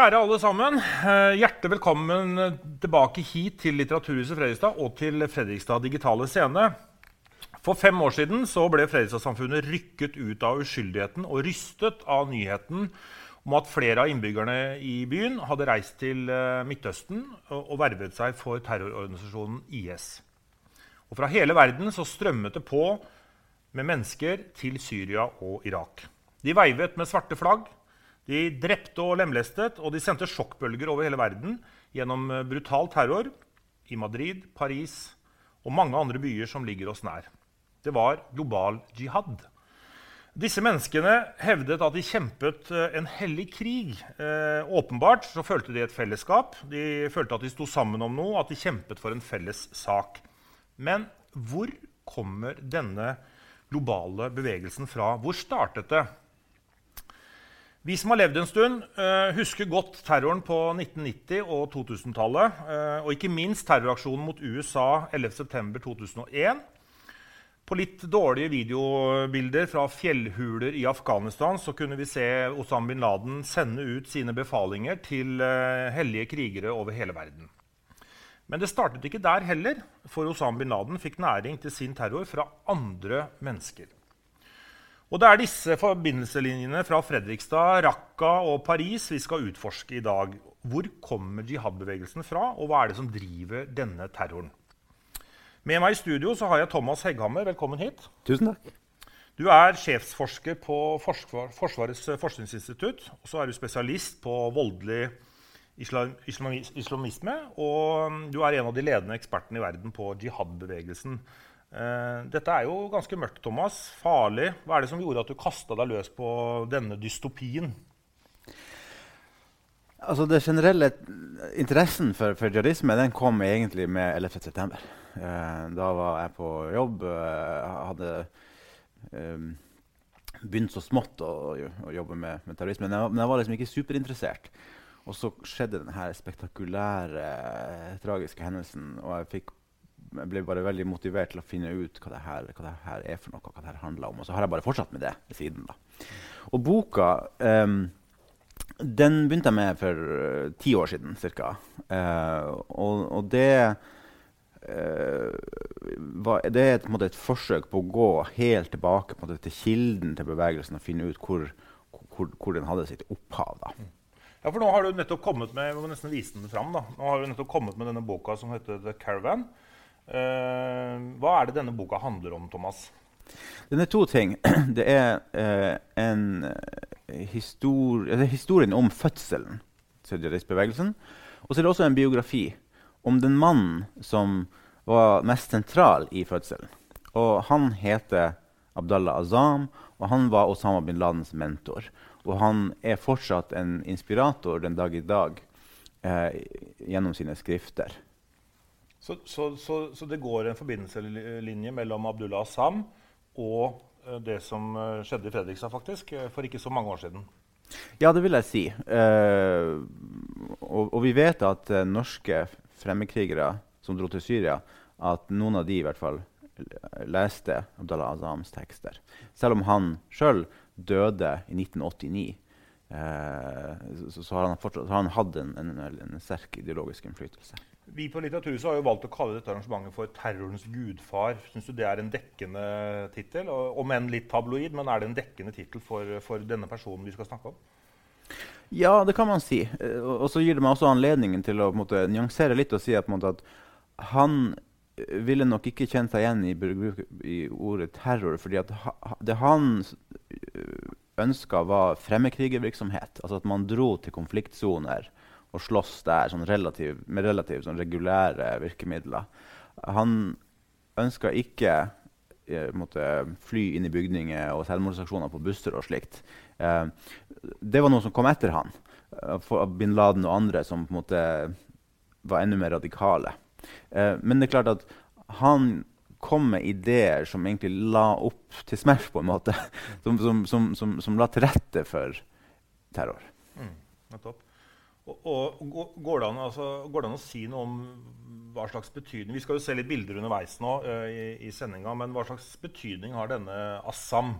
Kjære alle sammen. eh, Hjertelig velkommen tilbake hit til Litteraturhuset Fredrikstad og til Fredrikstad digitale scene. For fem år siden ble Fredrikstad-samfunnet rykket ut av uskyldigheten og rystet av nyheten om at flere av innbyggerne i byen hadde reist til eh, Midtøsten og, vervet seg for terrororganisasjonen IS. Og fra hele verden strømmet det på med mennesker til Syria og Irak. De veivet med svarte flagg. De drepte og lemlestet, og de sendte sjokkbølger over hele verden gjennom eh, brutal terror i Madrid, Paris og mange andre byer som ligger oss nær. Det var global jihad. Disse menneskene hevdet at de kjempet eh, en hellig krig. Eh, åpenbart så følte de et fellesskap. De følte at de sto sammen om noe, at de kjempet for en felles sak. Men hvor kommer denne globale bevegelsen fra? Hvor startet det? Vi som har levd en stund, eh, husker godt terroren på 1990- og 2000-tallet. eh, og ikke minst terroraksjonen mot USA 11.9.2001. På litt dårlige videobilder fra fjellhuler i Afghanistan så kunne vi se Osam bin Laden sende ut sine befalinger til eh, hellige krigere over hele verden. Men det startet ikke der heller, for Osam bin Laden fikk næring til sin terror fra andre mennesker. Og det er disse forbindelselinjene fra Fredrikstad, Raqqa og Paris vi skal utforske i dag. Hvor kommer jihad-bevegelsen fra, og hva er det som driver denne terroren? Med meg i studio så har jeg Thomas Hegghammer. Velkommen hit. Tusen takk. Du er sjefsforsker på Forsvar, Forsvarets forskningsinstitutt. Og så er du spesialist på voldelig islam, islamisme. Og du er en av de ledende ekspertene i verden på jihad-bevegelsen. Eh, dette er jo ganske mørkt, Thomas. Farlig. Hva er det som gjorde at du kasta deg løs på denne dystopien? Altså, det generelle interessen for, for jihadisme den kom egentlig med 11.9. Eh, da var jeg på jobb. Jeg hadde eh, begynt så smått å, å jobbe med, med terrorisme. Men jeg, men jeg, var liksom ikke superinteressert. Og så skjedde denne spektakulære, tragiske hendelsen. Og jeg, fikk, jeg, ble bare veldig motivert til å finne ut hva det her, hva det her er for noe. hva det her handler om. Og så har jeg bare fortsatt med det ved siden. da. Og boka um, den begynte jeg med for uh, ti år siden ca. Uh, og, og det uh, var, Det er et, måte, et, forsøk på å gå helt tilbake måte, til kilden til bevegelsen og finne ut hvor, hvor, hvor den hadde sitt opphav. da. Ja, for nå har du nettopp kommet med, jeg må nesten vise den frem, da. Nå har du nettopp kommet med denne boka som heter The Caravan. Hva er det denne boka handler om, Thomas? Den er to ting. Det er en histori historien om fødselen til jødiskbevegelsen. Og så er det også en biografi om den mannen som var mest sentral i fødselen. Og han heter Abdallah Azam, og han var Osama bin Ladens mentor. Og han er fortsatt en inspirator den dag i dag eh, gjennom sine skrifter. Så, så, så, så, det går en forbindelselinje mellom Abdullah Assam og det som skjedde i Fredrikstad faktisk, for ikke så mange år siden? Ja, det vil jeg si. Uh, og, og, vi vet at norske fremmedkrigere som dro til Syria, at noen av de i hvert fall leste Abdallah Azams tekster. Selv om han sjøl døde i 1989, uh, så, har han fortsatt, har han hatt en, en, en sterk ideologisk innflytelse. Vi på Litteraturhuset har jo valgt å kalle dette arrangementet for 'Terrorens gudfar'. Syns du det er en dekkende tittel? Om enn litt tabloid, men er det en dekkende tittel for, for, denne personen vi skal snakke om? Ja, det kan man si. Og så gir det meg også anledningen til å måte, nyansere litt og si at, måte, at han ville nok ikke kjent seg igjen i, i ordet terror. fordi det han ønska, var fremmedkrigervirksomhet. Altså at man dro til konfliktsoner og slåss der sånn relativ, med relativt sånn regulære virkemidler. Han ønska ikke eh, måtte fly inn i bygninger og selvmordsaksjoner på busser og slikt. Eh, det var noe som kom etter han, for bin Laden og andre som på en måte var enda mer radikale. Eh, men det er klart at han kom med ideer som egentlig la opp til Smash, på en måte. Som, som, som, som la til rette for terror. Mm. Og, og går, det an, altså, går, det an, å si noe om hva slags betydning Vi skal jo se litt bilder underveis nå uh, i, i sendinga, men hva slags betydning har denne Assam,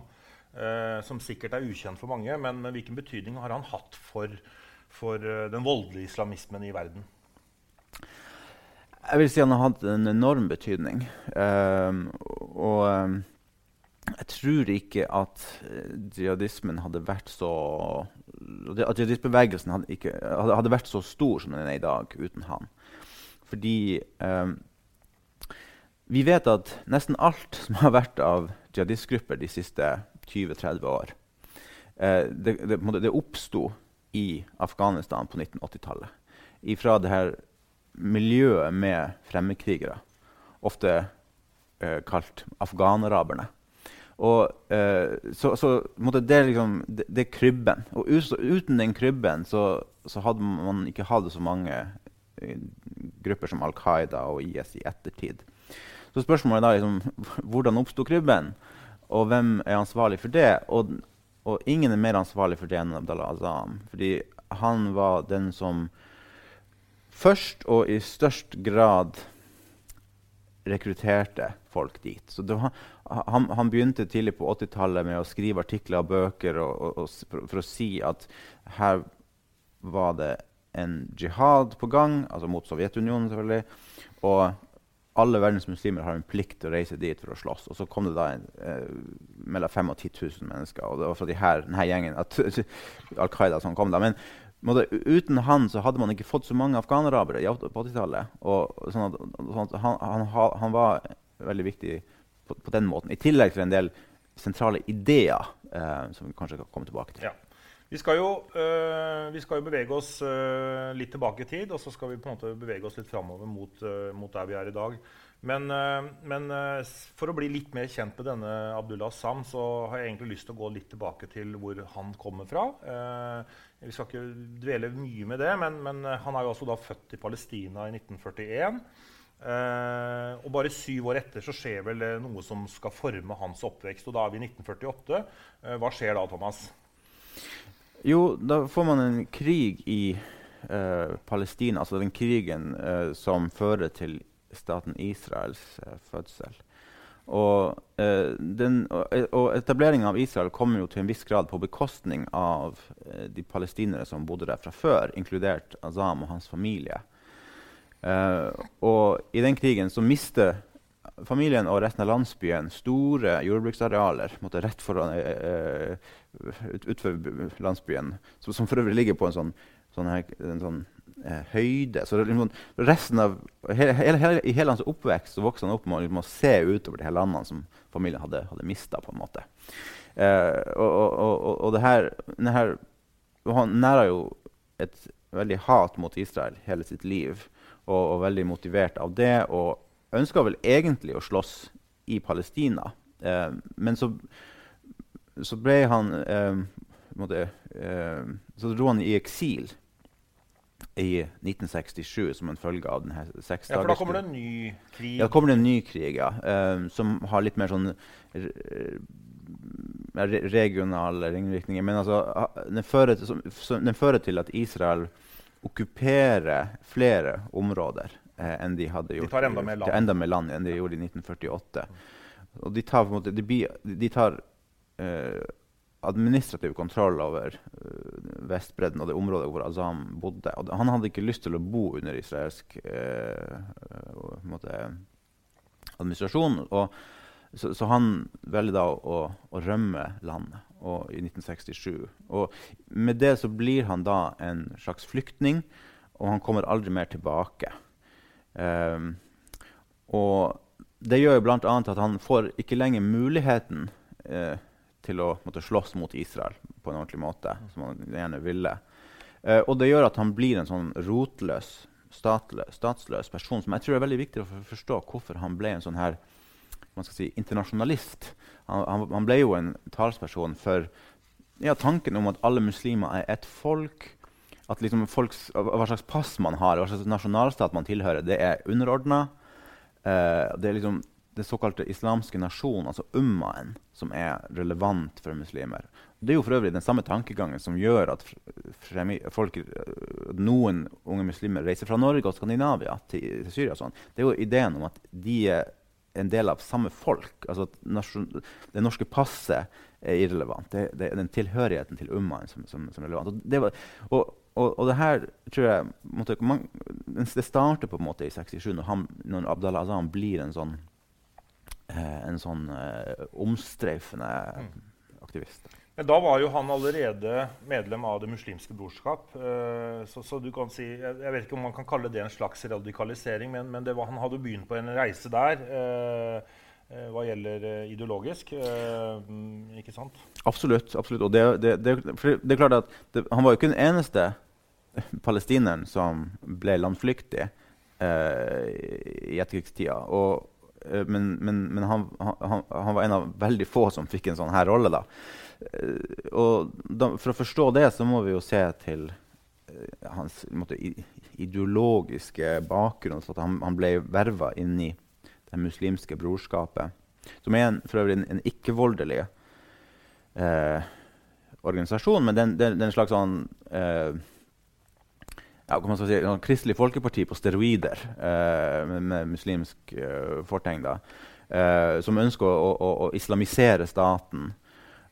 uh, som sikkert er ukjent for mange, men, men, hvilken betydning har han hatt for, for uh, den voldelige islamismen i verden? Jeg vil si han har hatt en enorm betydning. Og jeg tror ikke at jihadismen hadde vært så At jihadistbevegelsen hadde, ikke, hadde, vært så stor som den er i dag uten han. Fordi um, vi vet at nesten alt som har vært av jihadistgrupper de siste 20-30 år, eh, det, det, det oppsto i Afghanistan på 1980-tallet. Fra det her miljøet med fremmedkrigere, ofte eh, kalt afghaneraberne. Og, eh, så, så det, er liksom, det, det, krybben. Og uten den krybben så, så, hadde man ikke hatt så mange eh, grupper som Al Qaida og IS i ettertid. Så spørsmålet er da liksom, hvordan oppsto krybben, og hvem er ansvarlig for det? Og, og, ingen er mer ansvarlig for det enn Abdallah Azam. Fordi han var den som først og i størst grad rekrutterte folk dit. Så var, han, han, begynte tidlig på 80-tallet med å skrive artikler og bøker og, og, og, for, å si at her var det en jihad på gang, altså mot Sovjetunionen selvfølgelig. Og alle verdens muslimer har en plikt til å reise dit for å slåss. Og så kom det da en, eh, mellom 5000 og 10 000 mennesker. Og det var fra de her, denne gjengen at Al Qaida som kom da. Men måtte, uten han så hadde man ikke fått så mange afghanerarabere på 80-tallet. Sånn sånn han, han, han, var veldig viktig på, på, den måten. I tillegg til en del sentrale ideer eh, som vi kanskje kan komme tilbake til. Ja. Vi skal, jo, øh, vi skal jo, bevege oss øh, litt tilbake i tid, og så skal vi på en måte bevege oss litt framover mot, øh, mot, der vi er i dag. Men, men for å bli litt mer kjent med denne Abdullah Sam, så har jeg egentlig lyst til å gå litt tilbake til hvor han kommer fra. Vi skal ikke dvele mye med det, men, men han er jo altså da født i Palestina i 1941. Eh, og bare syv år etter så skjer vel noe som skal forme hans oppvekst. Og da er vi i 1948. Eh, hva skjer da, Thomas? Jo, da får man en krig i eh, Palestina. Altså den krigen eh, som fører til staten Israels eh, fødsel. Og, eh, den, og etableringa av Israel kommer jo til en viss grad på bekostning av de palestinere som bodde der fra før, inkludert Azam og hans familie. Eh, og i den krigen så mister familien og resten av landsbyen store jordbruksarealer måtte, rett foran, eh, ut, utfor landsbyen, som, som, for øvrig ligger på en sånn, sånn, her, en sånn eh, høyde. Så liksom, resten av, hele, hele, I hele hans oppvekst så vokste han opp med liksom, å se utover de her landene som familien hadde, hadde mista. Eh, og, og, og, og, det her, her Han nærer jo et veldig hat mot Israel hele sitt liv, og, og veldig motivert av det. Og ønska vel egentlig å slåss i Palestina, eh, men så, så ble han eh, måtte, eh, Så dro han i eksil i 1967 som en følge av denne seks Ja, for da kommer det en ny krig? Ja, da kommer det en ny krig, ja. Um, som har litt mer sånn regionale ringvirkninger. Men altså, den fører, til, som, den fører til at Israel okkuperer flere områder eh, enn de hadde gjort. De tar enda mer land. Enda mer land enn de gjorde i 1948. Og de tar, måte, de, de tar eh, administrativ kontroll over uh, Vestbredden og det området hvor Azam bodde. Og han hadde ikke lyst til å bo under israelsk eh, måte, administrasjon. Og, så, så, han velger da å, å rømme landet og, i 1967. Og med det så blir han da en slags flyktning, og han kommer aldri mer tilbake. Um, og det gjør jo bl.a. at han får ikke lenger muligheten uh, til å måtte, slåss mot Israel på en ordentlig måte, som han gjerne ville. Uh, og det gjør at han blir en sånn rotløs, statsløs, statsløs person, som jeg tror er veldig viktig å forstå hvorfor han ble en sånn her man skal si, internasjonalist. Han, han, ble jo en talsperson for ja, tanken om at alle muslimer er ett folk. At liksom folks, Hva slags pass man har, hva slags nasjonalstat man tilhører, det er underordna. Uh, det er liksom den såkalte islamske nasjonen, altså ummaen, som er relevant for muslimer. Det er jo for øvrig den samme tankegangen som gjør at folk, noen unge muslimer reiser fra Norge og Skandinavia til, til Syria. Sånn. Det er jo ideen om at de er en del av samme folk. Altså Det norske passet er irrelevant. Det, det er den tilhørigheten til ummaen som, som, som, er relevant. Og, var, og, og, og, det her tror jeg måtte, man, Det starter på en måte i 67, når, han, når Abdallah Azam blir en sånn, eh, en sånn eh, omstreifende mm. aktivist. Men da var jo han allerede medlem av Det muslimske brorskap. Uh, så, så, du kan si, jeg, vet ikke om man kan kalle det en slags radikalisering, men, men var, han hadde begynt på en reise der. Uh, Eh, hva gjelder eh, ideologisk. Eh, ikke sant? Absolutt. absolutt. Og det, det, det, det er klart at Han var jo ikke den eneste palestineren som ble landflyktig eh, i etterkrigstida. Og, eh, men, men, men han, han, han, var en av veldig få som fikk en sånn her rolle. da. Eh, og da, For å forstå det så må vi jo se til hans måte, ideologiske bakgrunn. Så han, han ble verva inn i det muslimske brorskapet, som er en, for øvrig en, en ikke-voldelig eh, organisasjon, men den, den, den slags sånn eh, ja, kan man si, sånn Kristelig Folkeparti på steroider, eh, med, med, muslimsk eh, fortegn, da, eh, som ønsker å, å, å islamisere staten.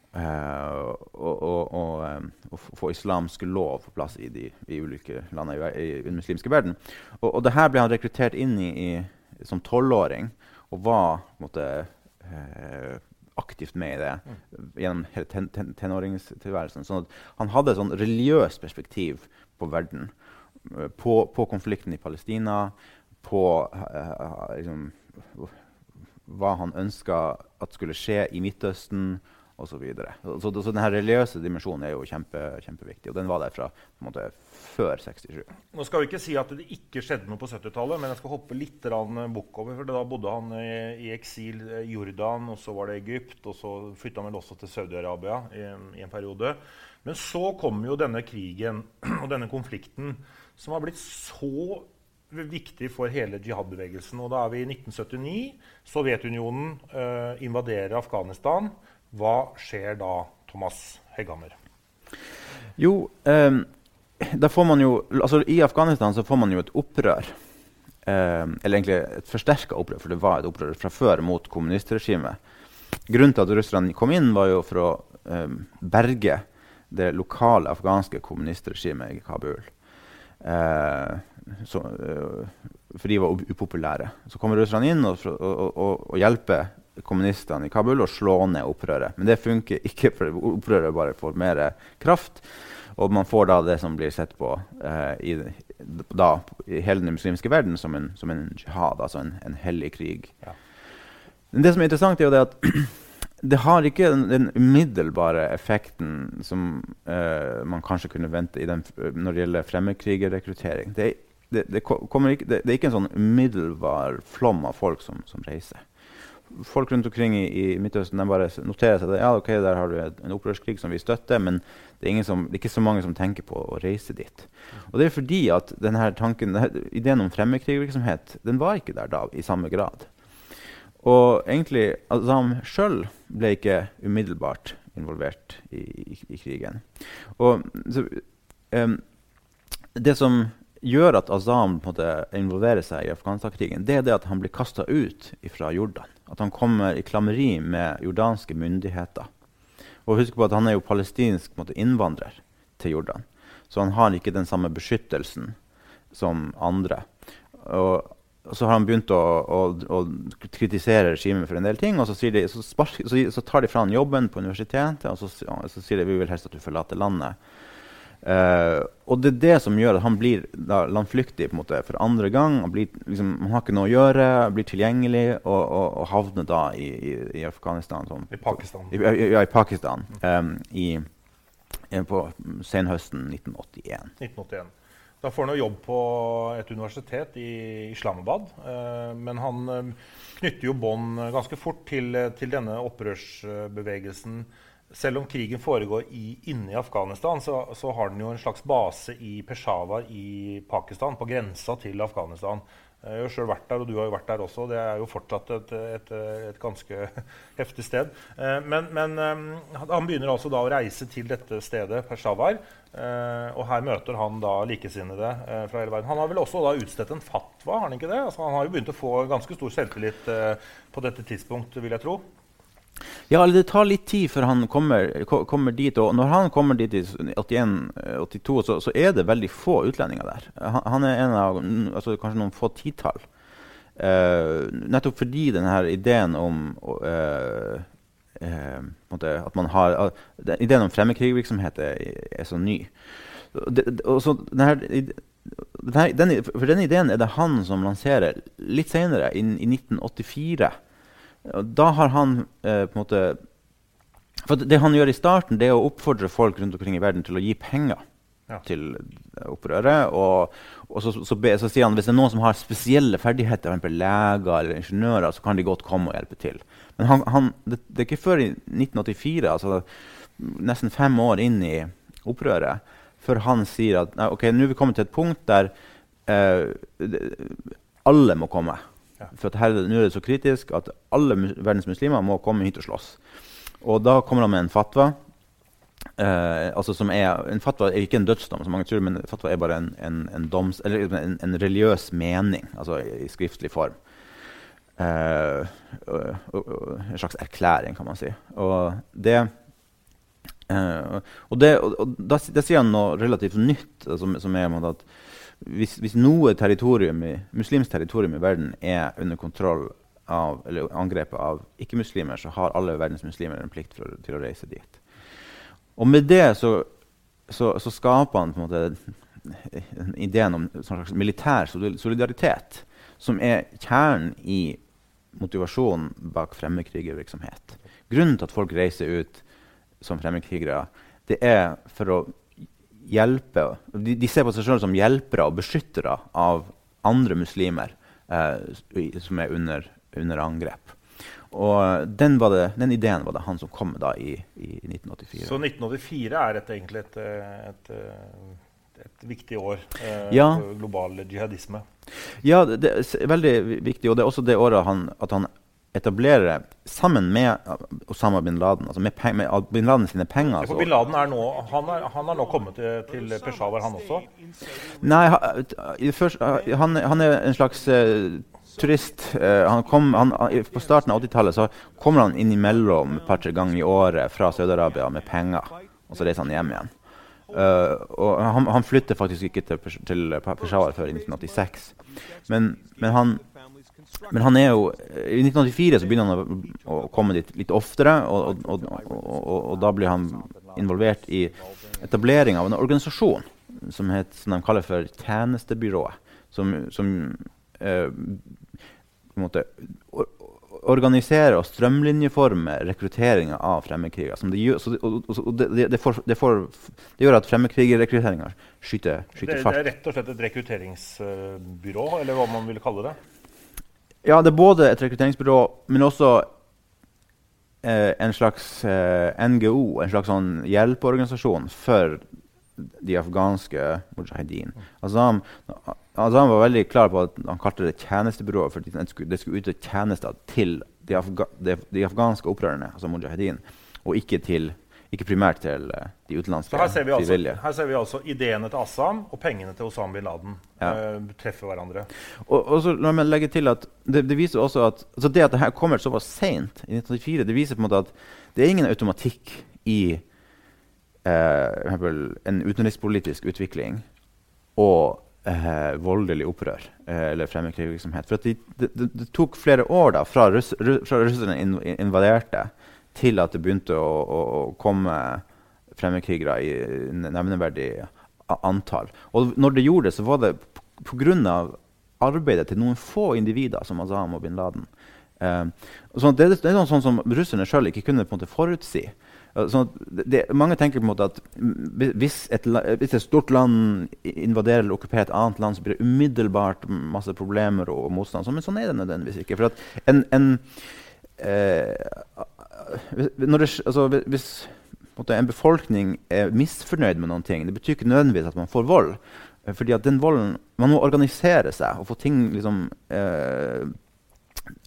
Uh, og, og, og, og, få islamsk lov på plass i de i ulike landene i, i, den muslimske verden. Og, og det her ble han rekruttert inn i, i som tolvåring og var måte, uh, aktivt med i det mm. gjennom hele ten, ten, tenåringstilværelsen. Sånn han hadde et sånn religiøst perspektiv på verden. Uh, på, på, konflikten i Palestina, på liksom, hva han ønska at skulle skje i Midtøsten osv. Så, videre. så, så, så denne religiøse dimensjonen er jo kjempe, kjempeviktig. Og den var der fra måte, før 67. Nå skal vi ikke si at det ikke skjedde noe på 70-tallet, men jeg skal hoppe litt bukkover. for Da bodde han i, i, eksil i Jordan, og så var det Egypt, og så flytta han vel også til Saudi-Arabia i, i, en periode. Men så kom jo denne krigen og denne konflikten, som har blitt så viktig for hele jihad-bevegelsen. Og da er vi i 1979. Sovjetunionen eh, invaderer Afghanistan. Hva skjer da, Thomas Hegghammer? Jo, eh, da får man jo altså I Afghanistan så får man jo et opprør. Eh, eller egentlig et forsterka opprør, for det var et opprør fra før mot kommunistregimet. Grunnen til at russerne kom inn, var jo for å eh, berge det lokale afghanske kommunistregimet i Kabul. Uh, så, uh, for de var upopulære. Så kommer russerne inn og, og, og, og hjelper kommunistene i Kabul og slå ned opprøret. Men det funker ikke, for opprøret bare får mer kraft. Og man får da det som blir sett på eh, i, da, i, hele den muslimske verden som en, som en jihad, altså en, en hellig krig. Ja. Men det som er interessant, er jo det at det har ikke den, den umiddelbare effekten som eh, man kanskje kunne vente den, når det gjelder fremmedkrigerrekruttering. Det, det, det, det, er ikke en sånn umiddelbar flom av folk som, som reiser folk rundt omkring i, i Midtøsten bare noterer seg at ja, ok, der har du en opprørskrig som vi støtter, men det er, som, det er, ikke så mange som tenker på å reise dit. Og det er fordi at denne tanken, denne, ideen om fremmedkrigvirksomhet den var ikke der da i samme grad. Og egentlig Azam sjøl ble ikke umiddelbart involvert i, i, i krigen. Og så, um, det som gjør at Azam involverer seg i Afghanistan-krigen, det er det at han blir kasta ut fra Jordan. At han kommer i klammeri med jordanske myndigheter. Og husk på at Han er jo palestinsk måte, innvandrer til Jordan. Så han har ikke den samme beskyttelsen som andre. Og, så har han begynt å, å, å, kritisere regimet for en del ting. Og så, de, så, spark, så, så tar de fra han jobben på universitetet og så sier de vi vil helst at du forlater landet. Uh, og det er det som gjør at han blir da, landflyktig på en måte, for andre gang. Han, blir, liksom, han har ikke noe å gjøre, blir tilgjengelig og, og, og havner da i, i, i Afghanistan. Sånn, I Pakistan. I, ja, i Pakistan. Um, i, på senhøsten 1981. 1981. Da får han jo jobb på et universitet i Islamabad. Uh, men han uh, knytter jo bånd ganske fort til, til denne opprørsbevegelsen selv om krigen foregår i, inne i Afghanistan, så, så, har den jo en slags base i Peshawar i Pakistan, på grensa til Afghanistan. Jeg har jo selv vært der, og du har jo vært der også. Det er jo fortsatt et, et, et ganske heftig sted. Eh, men, men, eh, han begynner altså da å reise til dette stedet, Peshawar. Eh, og her møter han da likesinnede fra hele verden. Han har vel også da utstedt en fatwa? har Han ikke det? Altså, han har jo begynt å få ganske stor selvtillit på dette tidspunkt, vil jeg tro. Ja, det tar litt tid før han kommer, kommer dit. Og når han kommer dit i 81-82, så, så, er det veldig få utlendinger der. Han, han er en av altså, kanskje noen få titall. Uh, nettopp fordi denne ideen om uh, uh, at man har, Ideen om fremmedkrigvirksomhet er, er, så ny. Det, denne, den, denne ideen er det han som lanserer litt senere, i, i 1984. Da har han på en måte for Det han gjør i starten, det er å oppfordre folk rundt omkring i verden til å gi penger ja. til opprøret. Og, og så, så, be, så, sier han hvis det er noen som har spesielle ferdigheter, f.eks. leger eller ingeniører, så kan de godt komme og hjelpe til. Men han, han, det, det, er ikke før i 1984, altså nesten fem år inn i opprøret, før han sier at ok, nå er vi kommet til et punkt der eh, alle må komme. Ja. For nå er det så kritisk at alle verdens muslimer må komme hit og slåss. Og da kommer han med en fatwa Uh, altså er, En fatwa er ikke en dødsdom, som mange tror, men fatwa er bare en, en, en, doms, en, en religiøs mening, altså i, i skriftlig form. Uh, og, og, en slags erklæring, kan man si. Og det, uh, og det, og da, sier han noe relativt nytt, som, som er at hvis, hvis noe territorium i, muslimsk territorium i verden er under kontroll av, eller angrepet av ikke-muslimer, så har alle verdens muslimer en plikt for, til å reise dit. Og med det så, så, så skaper han på en måte ideen om en slags militær solidaritet, som er kjernen i motivasjonen bak fremmedkrigervirksomhet. Grunnen til at folk reiser ut som fremmedkrigere, det er for å hjelpe De, de ser på seg selv som hjelpere og beskyttere av andre muslimer eh, som er under, under angrep. Og den, det, den, ideen var det han som kom med da i, i 1984. Så 1984 er et, egentlig et, et, et viktig år eh, ja. for global jihadisme? Ja, det, det, er veldig viktig. Og det er også det året han, at han etablerer, sammen med Osama bin Laden, altså med, med bin Laden sine penger ja, For bin Laden er nå, han, er, han har nå kommet til, til Peshawar, han også? Nei, han, han er en slags uh, turist. Uh, kom, han, på starten av 80-tallet så kommer han innimellom et par-tre ganger i året fra Saudi-Arabia med penger. Og så reiser han hjem igjen. Uh, og han, han, flytter faktisk ikke til, til Peshawar før i 1986. Men, men, han, men, han, er jo I 1984 så begynner han å, å komme dit litt oftere, og, og, og, og, da blir han involvert i etablering av en organisasjon som, het, som de kaller for Tjenestebyrået. Som, som uh, måte, organiserer og strømlinjeforme rekrutteringa av fremmedkrigere. Det, det, det, det, gjør at fremmedkrigerrekrutteringa skyter, skyter fart. Det er rett og slett et rekrutteringsbyrå, eller hva man vil kalle det? Ja, det er både et rekrutteringsbyrå, men også eh, en slags eh, NGO, en slags sånn hjelpeorganisasjon for de afghanske mujahedin. Azam, altså, var veldig klar på at han kalte det tjenestebyrået fordi det skulle, det skulle utøve tjenester til de, afga, de, de, afghanske opprørerne, altså mujahedin, og ikke, til, ikke primært til uh, de utenlandske her ser, altså, her ser vi altså ideene til Assam og pengene til Osama bin Laden ja. uh, treffer hverandre. Og, og så la meg legge til at Det, det viser også at altså det at det her kommer såpass seint, i 1984, det viser på en måte at det er ingen automatikk i eh, en utenrikspolitisk utvikling og uh, voldelig opprør eh, eller fremmedkrigsvirksomhet. For det, det, det, tok flere år da, fra, russ, fra russerne invaderte, til at det begynte å, å, å komme fremmedkrigere i nevneverdig antall. Og når det gjorde det, så var det pga. arbeidet til noen få individer, som Azam og bin Laden. Eh, sånn det, det, er noe sånn som russerne sjøl ikke kunne på en måte forutsi. Sånn det, mange tenker på en måte at hvis et, hvis et, stort land invaderer eller okkuperer et annet land, så blir det umiddelbart masse problemer og, motstand. Men sånn er det nødvendigvis ikke. For at en, en eh, det, altså, Hvis en befolkning er misfornøyd med noen ting, det betyr ikke nødvendigvis at man får vold. Fordi at den volden, Man må organisere seg og få ting liksom, eh,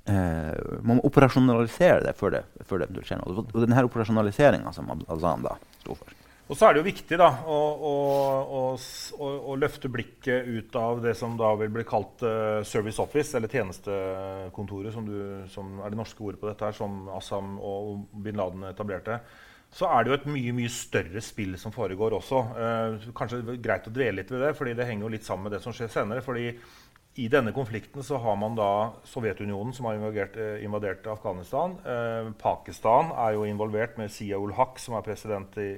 eh, Man må operasjonalisere det før det, før det skjer noe. Og denne operasjonaliseringa som Azan da sto for. Og så er det jo viktig da, å, å, å, å, løfte blikket ut av det som da vil bli kalt uh, service office, eller tjenestekontoret, som, du, som, er det norske ordet på dette, her, som Assam og bin Laden etablerte. Så er det jo et mye mye større spill som foregår også. Uh, kanskje greit å dvele litt ved det, fordi det henger jo litt sammen med det som skjer senere. fordi i denne konflikten så har man da Sovjetunionen, som har invadert, eh, invadert Afghanistan. Eh, Pakistan er jo involvert med Sia ul Haq, som er president i,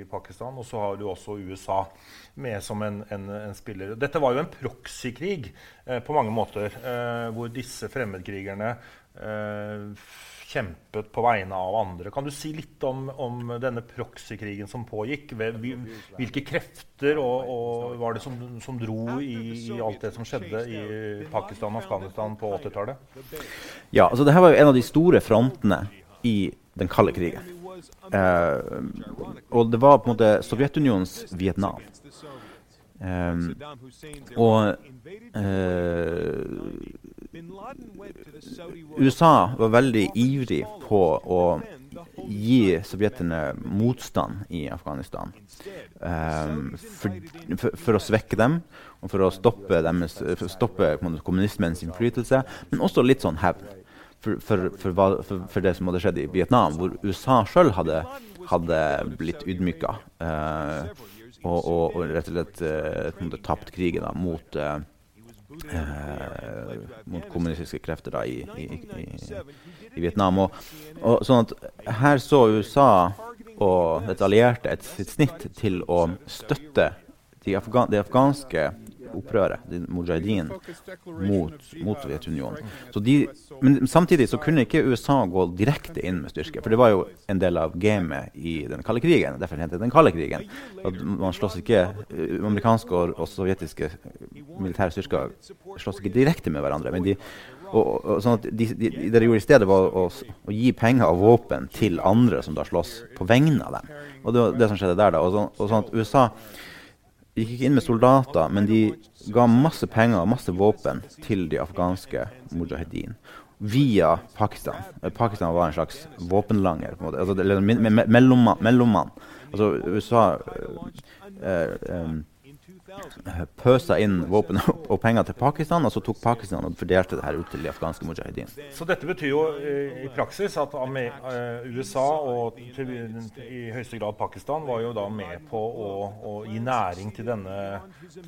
i, Pakistan. Og så har du også USA med som en, en, en spiller. Dette var jo en proxykrig eh, på mange måter, eh, hvor disse fremmedkrigerne eh, kjempet på vegne av andre. Kan du si litt om, om denne proxykrigen som pågikk? Hvilke krefter og, og var det som, som dro i, i, alt det som skjedde i Pakistan og Afghanistan på 80-tallet? Ja, altså Dette var jo en av de store frontene i den kalde krigen. Eh, og det var på en måte Sovjetunionens Vietnam. Um, og uh, USA var veldig ivrig på å gi sovjeterne motstand i Afghanistan. Um, for, for, for, å svekke dem og for å stoppe, deres, for å stoppe kommunismens innflytelse, men også litt sånn hevn. For, for, det som hadde skjedd i Vietnam, hvor USA sjøl hadde, hadde, blitt ydmyka. Uh, og, og, og, rett og slett uh, tapt krigen da, mot, eh, uh, mot kommunistiske krefter da, i, i, i, i Vietnam. Og, og, sånn at her så USA og dets allierte et, sitt snitt til å støtte de, afga de afghanske opprøret, mujahedin, mot, mot Sovjetunionen. De, men samtidig så kunne ikke USA gå direkte inn med styrke. For det var jo en del av gamet i den kalde krigen. Derfor het det den kalde krigen. At man slåss ikke, eh, Amerikanske og, og sovjetiske militære styrker slåss ikke direkte med hverandre. men de og, og, sånn at de, de, det de gjorde i stedet, var å, å, gi penger og våpen til andre som da slåss på vegne av dem. Og det var det som skjedde der. da, og, så, og sånn at USA gikk ikke inn med soldater, men de ga masse penger og masse våpen til de afghanske mujahedin via Pakistan. Eh, Pakistan var en slags våpenlanger. på en måte, altså, mellommann. mellommann. Altså, USA øh, øh, pøsa inn våpen og penger til Pakistan, og så tok Pakistan og fordelte det her ut til de afghanske mujahedin. Så dette betyr jo i praksis at eh, USA og til, i høyeste grad Pakistan var jo da med på å, å gi næring til denne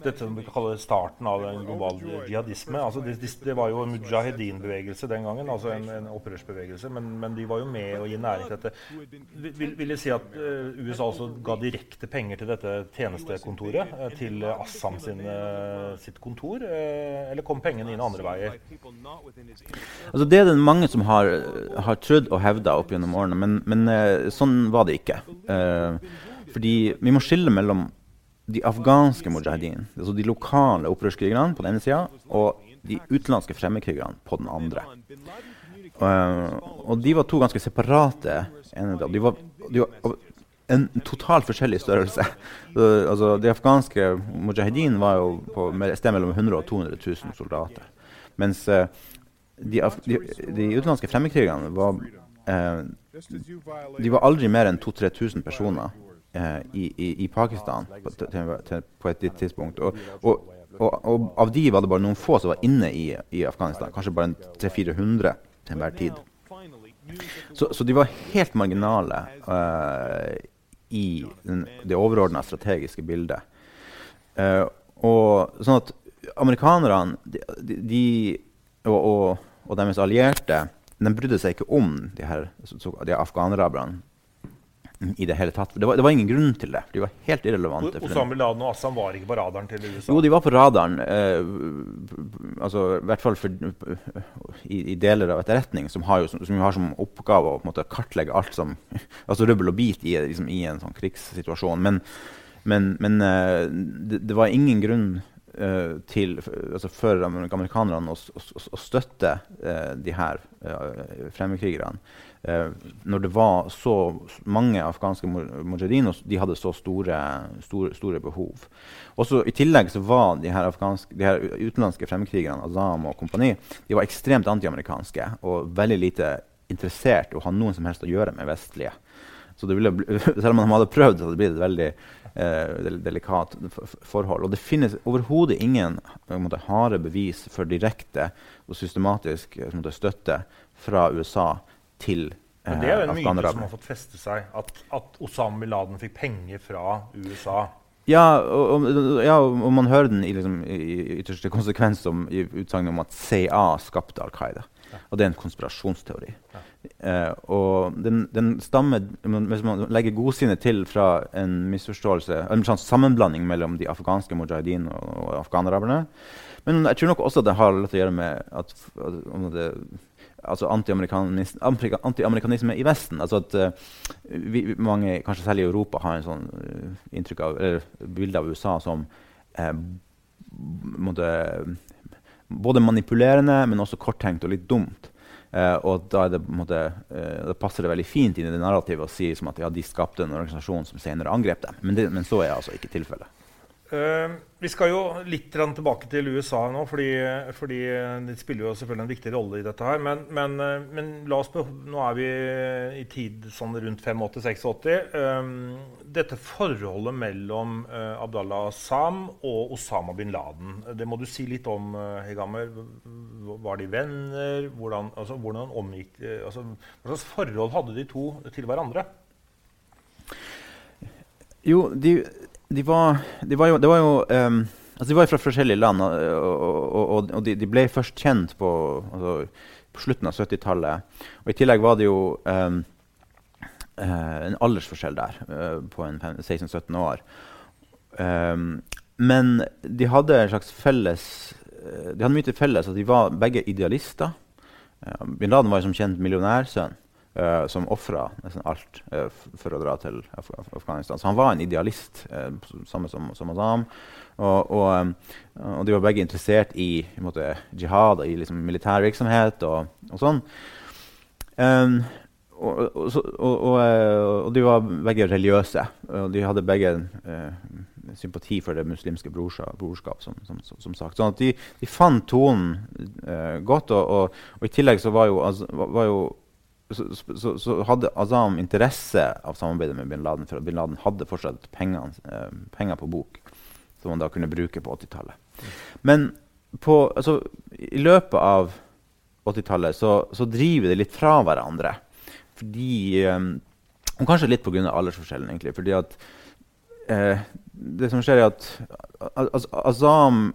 dette som vi kaller starten av en global jihadisme. Altså det, det, var jo en mujahedin-bevegelse den gangen, altså en, en opprørsbevegelse, men, men, de var jo med å gi næring til dette. Vil, vil jeg si at USA også ga direkte penger til dette tjenestekontoret? Til Assam sin, eh, sitt kontor, eh, eller kom pengene inn andre veier? Altså det er det mange som har, har trodd og hevda opp gjennom årene, men, men, eh, sånn var det ikke. fordi vi må skille mellom de afghanske mujahedin, altså de lokale opprørskrigerne på den ene sida, og de utenlandske fremmedkrigerne på den andre. Uh, og de var to ganske separate enheter. De var, de var en totalt forskjellig størrelse. altså, de afghanske mujahedin var jo på sted mellom 100 og 200 000 soldater. Mens uh, de, de, de, utenlandske fremmedkrigerne var uh, De var aldri mer enn 2000-3000 personer uh, i, i, i, Pakistan på, til, til, på et tidspunkt. Og, og, og, og, av de var det bare noen få som var inne i, i Afghanistan. Kanskje bare 300-400 til enhver tid. Så, så, de var helt marginale i den, det overordna strategiske bildet. Uh, og sånn at amerikanerne de, de, og, og, og, deres allierte de brydde seg ikke om de, her, de afghanerne i det hele tatt. Det var, det var, ingen grunn til det. De var helt irrelevante. Osama bin Laden og Assam var ikke på radaren til USA? Jo, de var på radaren. Eh, altså, I hvert fall for, i, i, deler av etterretning, som har, jo, som, som har som oppgave å måte, kartlegge alt som altså rubbel og bit i, liksom, i en sånn krigssituasjon. Men, men, men eh, det, det, var ingen grunn uh, til, altså for amerikanerne å, å, å støtte uh, de her uh, fremmedkrigerne. Eh, når det var så mange afghanske mujahedin, og de hadde så store, store, store behov. Også I tillegg så var de her, de her utenlandske fremmedkrigerne, Azam og kompani, de var ekstremt antiamerikanske og veldig lite interessert i å ha noen som helst å gjøre med vestlige. Så det ville, selv om de hadde prøvd, så hadde det blitt et veldig eh, delikat forhold. Og det finnes overhodet ingen måte, harde bevis for direkte og systematisk måte, støtte fra USA til Men Det er jo en myte som har fått feste seg, at, at Osama bin Laden fikk penger fra USA. Ja, og, ja, og man hører den i, liksom, i ytterste konsekvens som i utsagnet om at CIA skapte Al Qaida. Ja. Og det er en konspirasjonsteori. Ja. Eh, og den, den, stammer, hvis man legger godsinnet til, fra en misforståelse, en sånn sammenblanding mellom de afghanske mujahedin og, og afghanaraberne. Men jeg tror nok også det har litt å gjøre med at, at det, altså antiamerikanisme i Vesten. Altså at uh, vi, mange, kanskje særlig i Europa, har en sånn uh, inntrykk av, eller bilde av USA som uh, måtte, både manipulerende, men også korttenkt og litt dumt. og da det, måtte, da, passer det veldig fint inn i det narrativet å si at ja, de skapte en organisasjon som senere angrep dem. Men, det, men så er altså ikke tilfellet. Uh, vi skal jo litt tilbake til USA nå, fordi, fordi, det spiller jo selvfølgelig en viktig rolle i dette her. Men, men, uh, men la oss nå er vi i tid sånn rundt 85-86. Um, dette forholdet mellom uh, Abdallah Sam og Osama bin Laden, det må du si litt om, Hegamer. Var de venner? Hvordan, altså, hvordan omgikk altså, Hva slags forhold hadde de to til hverandre? Jo, de de var, de var jo, det var jo um, altså De var fra forskjellige land, og, og, og, de, de, ble først kjent på, altså, på slutten av 70-tallet. Og I tillegg var det jo um, en aldersforskjell der, uh, på 16-17 år. Um, men de hadde en slags felles uh, De hadde mye til felles at de var begge idealister. Bin Laden var som kjent millionærsønn. Uh, som ofra nesten alt uh, for å dra til Af Afghanistan. Så han var en idealist, uh, samme som, som Azam. Og, og, um, og, de var begge interessert i, i måte, jihad og i liksom, militær virksomhet og, og sånn. Um, og, de var begge religiøse. Og de hadde begge sympati for det muslimske brorskap, som, som, som, sagt. Sånn at de, de fant tonen godt. Og, i tillegg så var jo, altså, var jo så, så, så, hadde Azam interesse av samarbeidet med bin Laden, for bin Laden hadde fortsatt penger, eh, penger på bok som man da kunne bruke på 80-tallet. Men på, altså, i løpet av 80-tallet så, så, driver det litt fra hverandre. Fordi eh, Og kanskje litt pga. aldersforskjellen, egentlig. fordi at eh, det som skjer, er at Azam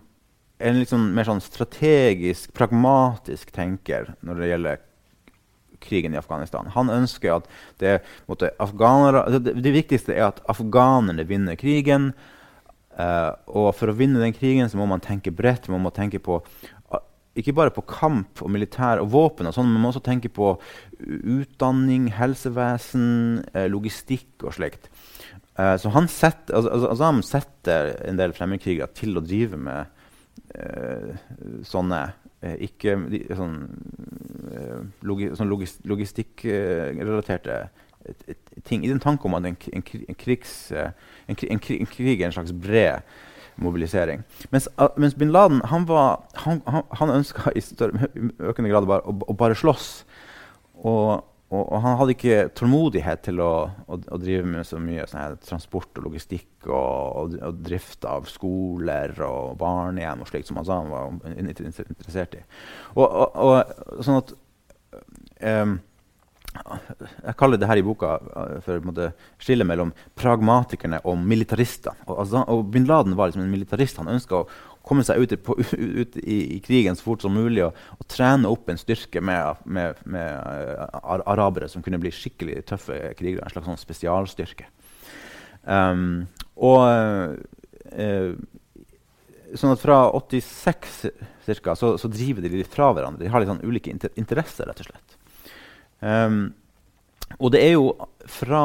er en sånn mer sånn strategisk, pragmatisk tenker når det gjelder krigen i Afghanistan. Han ønsker at det, afghanere, altså det, viktigste er at afghanerne vinner krigen. Uh, og for å vinne den krigen så må man tenke bredt. Man må tenke på ikke bare på kamp og militær og våpen, og sånt, men man må også tenke på utdanning, helsevesen, uh, logistikk og slikt. så han setter, altså, altså, Azam setter en del fremmedkrigere til å drive med sånne ikke ikke sånn, eh, logi, sånn logistikkrelaterte eh, ting. I den tanke om at en, en, en, krigs, en, krig er en slags bred mobilisering. Mens, mens bin Laden han, var, han, han, han ønska i større, økende grad bare, å, å, bare slåss. Og, og, og, han hadde ikke tålmodighet til å, å, å drive med så mye sånn transport og logistikk og, og, drift av skoler og barnehjem og slikt som han sa han var interessert i. Sånn at um, Jeg kaller det her i boka uh, for å skille mellom pragmatikerne og militarister. Og, og Bin Laden var liksom en militarist. Han ønska å, komme seg ut, på, ut i, i, krigen så fort som mulig og, og trene opp en styrke med, med, med uh, arabere som kunne bli skikkelig tøffe krigere. En slags sånn spesialstyrke. Um, og uh, sånn at Fra 86 cirka, så, så, driver de litt fra hverandre. De har litt sånn ulike inter interesser, rett og slett. Um, og det er jo fra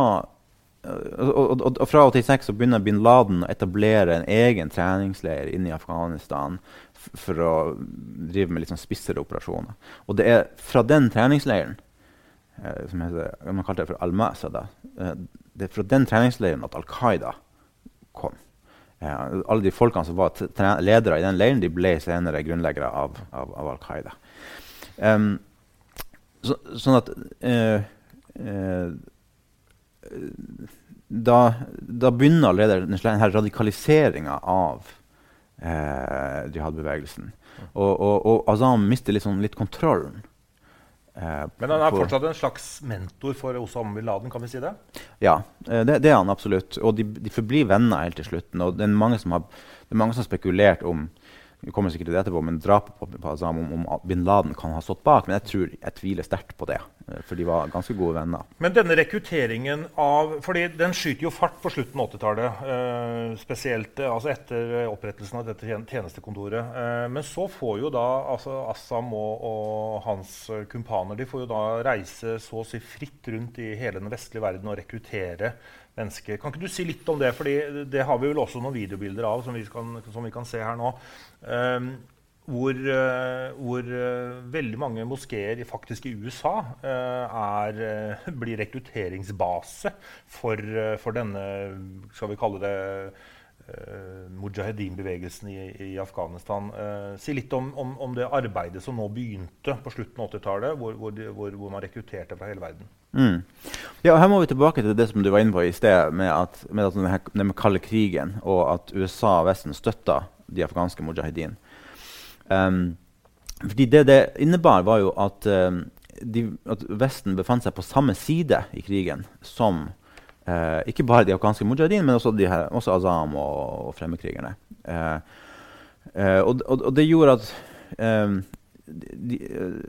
og, og, og, Fra 86 så begynner bin Laden å etablere en egen treningsleir inne i Afghanistan for å drive med litt sånn spissere operasjoner. Og det er fra den treningsleiren eh, som heter, man kalte det for Al-Masada, eh, det er fra den treningsleiren at Al Qaida kom. Eh, alle de folkene som var ledere i den leiren, de ble senere grunnleggere av, av, av Al Qaida. Um, så, sånn at eh, eh, da, da, begynner allerede denne radikaliseringa av eh, jihad-bevegelsen. Og, og, og, Azam mister sånn, litt kontrollen. Eh, Men han er fortsatt en slags mentor for Osama bin Laden? kan vi si det? Ja, eh, det, det er han absolutt. Og de, de, forblir venner helt til slutten. Og det er mange som har, det mange som har spekulert om vi kommer sikkert til det etterpå, men drapet på, på Azam, om, om, bin Laden kan ha stått bak. Men jeg tror jeg tviler sterkt på det, eh, for de var ganske gode venner. Men denne rekrutteringen av fordi den skyter jo fart på slutten av 80-tallet. Eh, spesielt eh, altså etter opprettelsen av dette tjenestekontoret. Eh, men så får jo da altså Assam og, og, hans kumpaner de får jo da reise så å si fritt rundt i hele den vestlige verden og rekruttere mennesker. Kan ikke du si litt om det? Fordi det har vi vel også noen videobilder av som vi kan, som vi kan se her nå. Um, hvor, uh, hvor uh, veldig mange moskeer faktisk i USA uh, er, blir rekrutteringsbase for, for, denne skal vi kalle det uh, mujahedin-bevegelsen i, i, Afghanistan. Uh, si litt om, om, om, det arbeidet som nå begynte på slutten av 80-tallet, hvor, hvor, hvor, hvor, man rekrutterte fra hele verden. Mm. Ja, Her må vi tilbake til det som du var inne på i sted, med, at, med at denne, det kalde krigen, og at USA og Vesten støtta de afghanske mujahedin. Um, fordi det det innebar, var jo at, um, de, at Vesten befant seg på samme side i krigen som Eh, ikke bare de afghanske mujahedin, men også, de her, også Azam og, og fremmedkrigerne. Eh, eh, og, og, og, det gjorde at, eh, de, eh,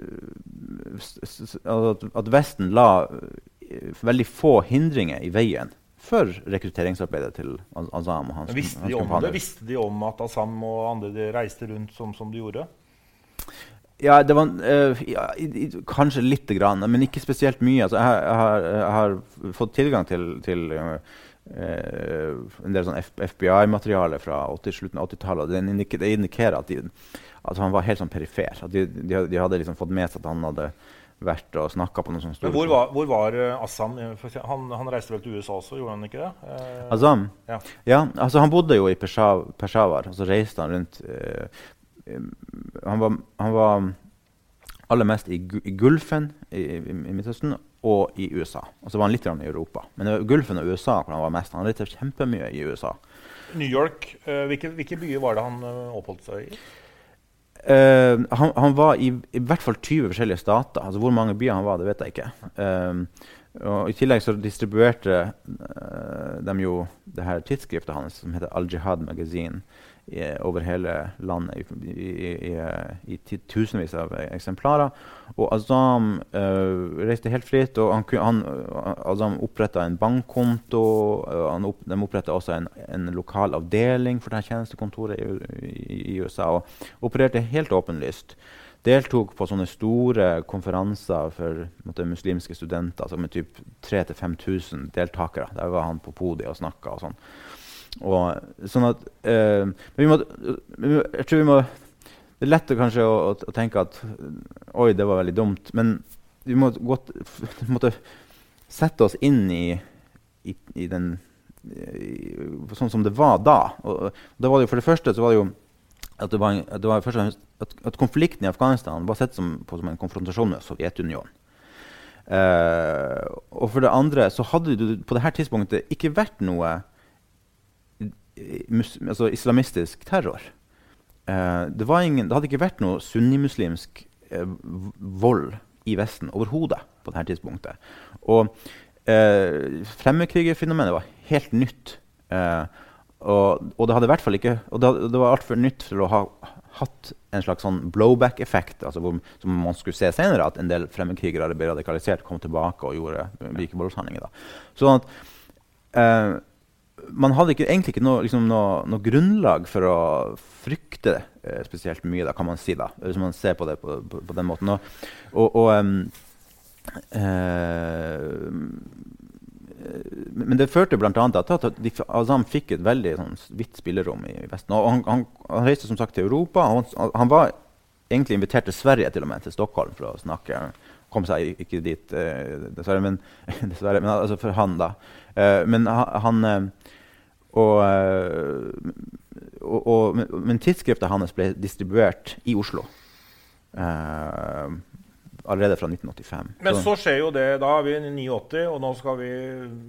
at Vesten la eh, veldig få hindringer i veien for rekrutteringsarbeidet til Azam. og hans, visste, de om det? visste de om at Azam og andre reiste rundt som, som de gjorde? Ja, det var uh, ja, Kanskje lite grann, men ikke spesielt mye. Altså, jeg, jeg, har, jeg, har, fått tilgang til, til uh, en del sånn FBI-materiale fra 80, slutten av 80-tallet. Det, indikerer, det indikerer at, de, at, han var helt sånn perifer. At de, de, de hadde liksom fått med seg at han hadde vært og snakka på noe sånt stort. Hvor var, hvor var uh, Assam? Han, han, reiste vel til USA også, gjorde han ikke det? Eh, Assam? Ja. ja. altså Han bodde jo i Peshawar, og så reiste han rundt uh, han var, han var, aller mest i, i Gulfen i, i, i, Midtøsten og i USA. Og så var han litt i Europa. Men det var Gulfen og USA hvor han var mest. Han reiste kjempemye i USA. New York, uh, hvilke, hvilke, byer var det han uh, oppholdt seg i? Uh, han, han, var i, i, hvert fall 20 forskjellige stater. Altså Hvor mange byer han var, det vet jeg ikke. Og I tillegg så distribuerte de jo det her tidsskriftet hans som heter Al-Jihad Magazine over hele landet i, i, i, i, tusenvis av eksemplarer. Og Azam uh, reiste helt fritt. og han, han, Azam oppretta en bankkonto. opp, de oppretta også en, en, lokal avdeling for dette tjenestekontoret i, USA. Og opererte helt åpenlyst. Deltok på sånne store konferanser for måtte, muslimske studenter altså med typ 3000-5000 deltakere. Der var han på podiet og snakka. Og sånn. Og, sånn at, eh, vi må, jeg tror vi må Det er lett kanskje å, å, å, tenke at Oi, det var veldig dumt. Men vi må godt, måtte sette oss inn i, i, i den i, Sånn som det var da. Og, da var det jo, for det første så var det jo at, det var, at, det var først, at, at konflikten i Afghanistan var sett som, på som en konfrontasjon med Sovjetunionen. Uh, og for det andre så hadde det på dette tidspunktet ikke vært noe altså islamistisk terror. Uh, det, ingen, det, hadde ikke vært noe sunnimuslimsk uh, vold i Vesten overhodet på dette tidspunktet. Og uh, fremmedkrigerfenomenet var helt nytt. Eh, og, og, det hadde i hvert fall ikke Og det, det var altfor nytt til å ha hatt en slags sånn blowback-effekt, altså som man skulle se senere, at en del fremmedkrigere ble radikalisert, kom tilbake og gjorde like voldshandlinger. Sånn at eh, man hadde ikke, egentlig ikke noe, liksom noe, noe, grunnlag for å frykte eh, spesielt mye, da, kan man si. da, Hvis man ser på det på, på, på den måten. Og, og, og eh, men det førte bl.a. til at Azam fikk et veldig sånn, vidt spillerom i, Vesten. Og han, han, han, reiste som sagt til Europa. Han, han, var egentlig invitert til Sverige, til og med, til Stockholm, for å snakke. Kom seg ikke dit, eh, dessverre, men, dessverre, men altså for han, da. Eh, men han eh, og, og, og, men tidsskriftet hans ble distribuert i Oslo. Uh, allerede fra 1985. Men så skjer jo det. Da er vi i 89, og nå skal vi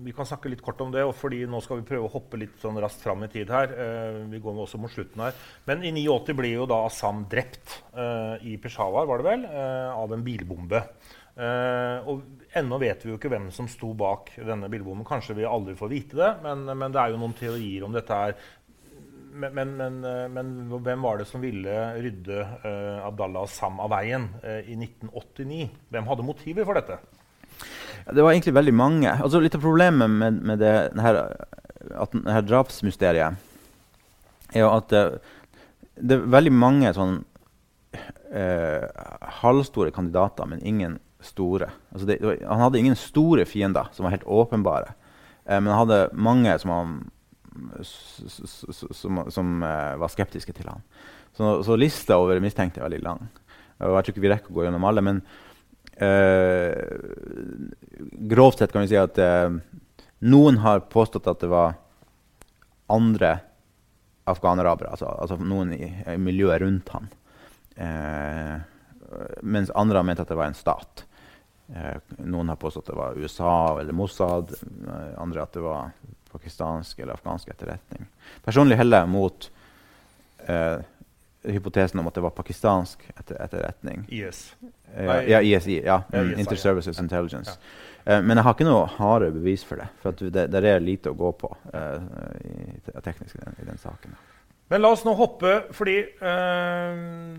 vi kan snakke litt kort om det. fordi Nå skal vi prøve å hoppe litt sånn raskt fram i tid her. Eh, vi går også mot slutten her. Men i 89 blir jo da Assam drept eh, i Peshawar, var det vel, eh, av en bilbombe. Uh, og ennå vet vi jo ikke hvem som sto bak denne bilbomben. Kanskje vi aldri får vite det, men, men, det er jo noen teorier om dette her. Men, men, men hvem var det som ville rydde uh, Abdallah Sam av veien uh, i 1989? Hvem hadde motiver for dette? Det var egentlig veldig mange. Altså, litt av problemet med, med det, denne, her drapsmysteriet er jo at det, det er veldig mange sånn halvstore kandidater, men ingen store. Altså det, han hadde ingen store fiender som var helt åpenbare. Eh, men han hadde mange som, han, som, som eh, var skeptiske til han. Så, så, lista over mistenkte er veldig lang. Og jeg tror ikke vi rekker å gå gjennom alle. Men eh, grovt sett kan vi si at eh, noen har påstått at det var andre afghanerabere, altså, altså, noen i, i, miljøet rundt han. Eh, mens andre har ment at det var en stat. Eh, noen har påstått at det var USA eller Mossad. Eh, andre at det var pakistansk eller afghansk etterretning. Personlig heller jeg mot eh, hypotesen om at det var pakistansk etter, etterretning. IS. Eh, ja, ISI. Ja, mm, Inter-Services Intelligence. Eh, men jeg har ikke noe harde bevis for det. For det, det, er lite å gå på eh, i, teknisk i den, i den saken. Men la oss nå hoppe, fordi øh,